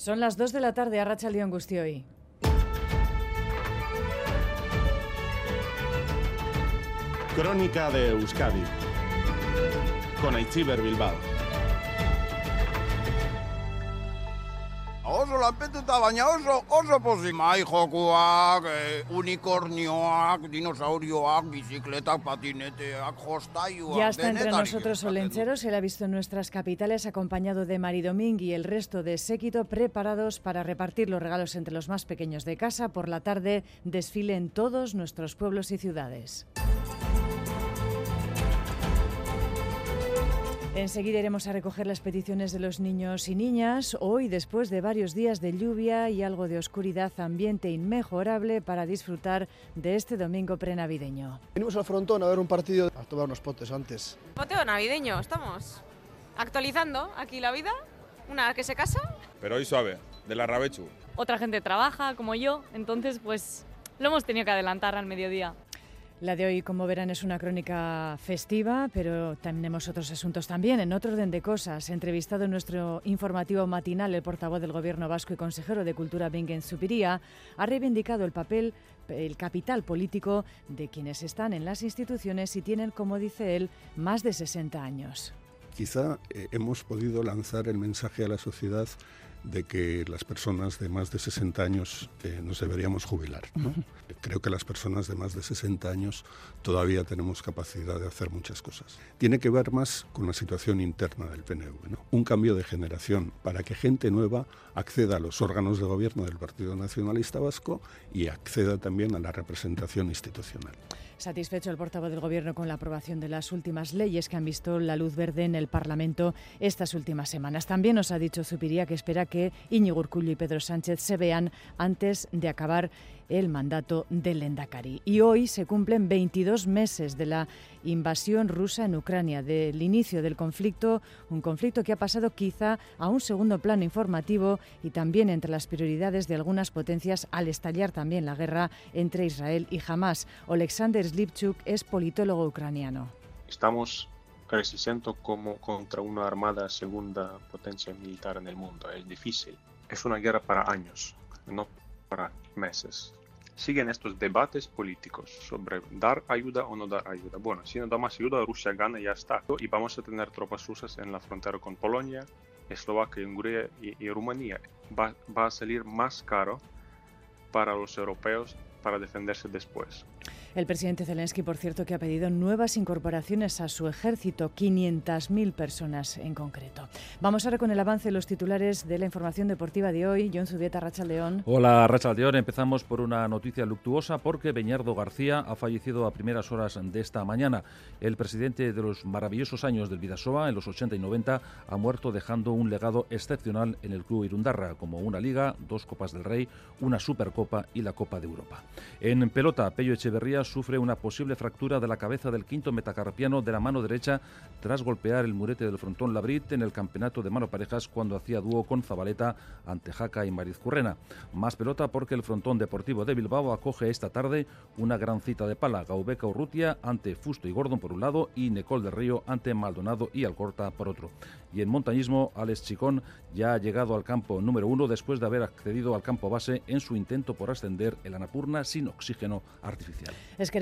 Son las 2 de la tarde a Racha León Gustioy. Crónica de Euskadi con Aichiber Bilbao. Oso lanpetuta baina oso, oso jokuak, dinosaurioak, bicicletak, patineteak, jostaiuak. Ya está entre nosotros esaten Olencheros, él ha visto en nuestras capitales acompañado de Mari Domínguez y el resto de séquito preparados para repartir los regalos entre los más pequeños de casa. Por la tarde, desfile en todos nuestros pueblos y ciudades. Enseguida iremos a recoger las peticiones de los niños y niñas. Hoy, después de varios días de lluvia y algo de oscuridad, ambiente inmejorable para disfrutar de este domingo prenavideño. Venimos al frontón a ver un partido, a tomar unos potes antes. Poteo navideño, estamos actualizando aquí la vida. Una que se casa, Pero hoy suave, de la Rabechu. otra gente trabaja como yo, entonces pues lo hemos tenido que adelantar al mediodía. La de hoy, como verán, es una crónica festiva, pero tenemos otros asuntos también. En otro orden de cosas, entrevistado en nuestro informativo matinal, el portavoz del Gobierno vasco y consejero de Cultura, Bingen Supiría, ha reivindicado el papel, el capital político de quienes están en las instituciones y tienen, como dice él, más de 60 años. Quizá eh, hemos podido lanzar el mensaje a la sociedad de que las personas de más de 60 años eh, nos deberíamos jubilar. ¿no? Creo que las personas de más de 60 años todavía tenemos capacidad de hacer muchas cosas. Tiene que ver más con la situación interna del PNV. ¿no? Un cambio de generación para que gente nueva acceda a los órganos de gobierno del Partido Nacionalista Vasco y acceda también a la representación institucional. Satisfecho el portavoz del Gobierno con la aprobación de las últimas leyes que han visto la luz verde en el Parlamento estas últimas semanas. También nos ha dicho Zupiría que espera que Íñigo Urkullu y Pedro Sánchez se vean antes de acabar el mandato del Endacari. Y hoy se cumplen 22 meses de la invasión rusa en Ucrania, del inicio del conflicto, un conflicto que ha pasado quizá a un segundo plano informativo y también entre las prioridades de algunas potencias al estallar también la guerra entre Israel y Hamas. Alexander Slipchuk es politólogo ucraniano. Estamos resistiendo como contra una armada segunda potencia militar en el mundo. Es difícil. Es una guerra para años, no para meses. Siguen estos debates políticos sobre dar ayuda o no dar ayuda. Bueno, si no damos ayuda, Rusia gana y ya está. Y vamos a tener tropas rusas en la frontera con Polonia, Eslovaquia, Hungría y, y Rumanía. Va, va a salir más caro para los europeos para defenderse después. El presidente Zelensky, por cierto, que ha pedido nuevas incorporaciones a su ejército, 500.000 personas en concreto. Vamos ahora con el avance de los titulares de la información deportiva de hoy. John Zubieta, Racha León. Hola, Racha León. Empezamos por una noticia luctuosa porque Beñardo García ha fallecido a primeras horas de esta mañana. El presidente de los maravillosos años del Vidasoa, en los 80 y 90, ha muerto dejando un legado excepcional en el club Irundarra, como una liga, dos Copas del Rey, una Supercopa y la Copa de Europa. En pelota, Pello Echeverría sufre una posible fractura de la cabeza del quinto metacarpiano de la mano derecha tras golpear el murete del frontón Labrit en el campeonato de mano parejas cuando hacía dúo con Zabaleta ante Jaca y Mariz Currena. Más pelota porque el frontón deportivo de Bilbao acoge esta tarde una gran cita de pala, Gaubeca Urrutia ante Fusto y Gordon por un lado y Necol del Río ante Maldonado y Alcorta por otro. Y en montañismo, Alex Chicón ya ha llegado al campo número uno después de haber accedido al campo base en su intento por ascender el Anapurna sin oxígeno artificial. Es que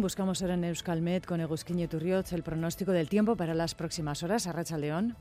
buscamos ahora en Euskalmet con Egusquiñe Turriot el pronóstico del tiempo para las próximas horas. Arracha León.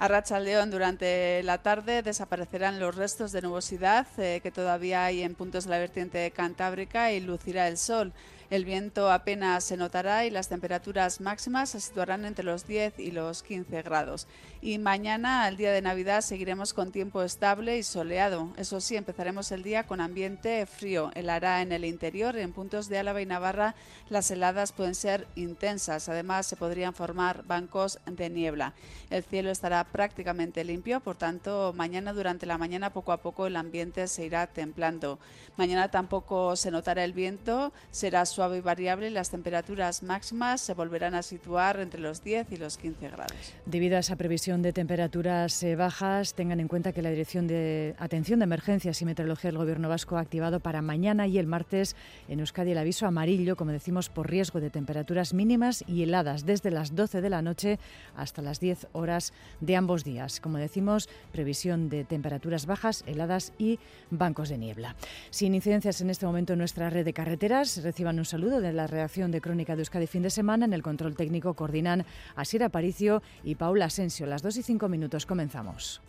A Racha León, durante la tarde desaparecerán los restos de nubosidad eh, que todavía hay en puntos de la vertiente cantábrica y lucirá el sol. El viento apenas se notará y las temperaturas máximas se situarán entre los 10 y los 15 grados. Y mañana, al día de Navidad, seguiremos con tiempo estable y soleado. Eso sí, empezaremos el día con ambiente frío. Helará en el interior. En puntos de Álava y Navarra las heladas pueden ser intensas. Además, se podrían formar bancos de niebla. El cielo estará prácticamente limpio, por tanto, mañana durante la mañana poco a poco el ambiente se irá templando. Mañana tampoco se notará el viento, será suave y variable las temperaturas máximas se volverán a situar entre los 10 y los 15 grados. Debido a esa previsión de temperaturas eh, bajas, tengan en cuenta que la Dirección de Atención de Emergencias y Meteorología del Gobierno Vasco ha activado para mañana y el martes en Euskadi el aviso amarillo, como decimos, por riesgo de temperaturas mínimas y heladas desde las 12 de la noche hasta las 10 horas de ambos días. Como decimos, previsión de temperaturas bajas, heladas y bancos de niebla. Sin incidencias en este momento en nuestra red de carreteras, reciban un saludo de la redacción de Crónica de Euskadi fin de semana. En el control técnico coordinan Asier Aparicio y Paula Asensio. Las 2 y 5 minutos comenzamos.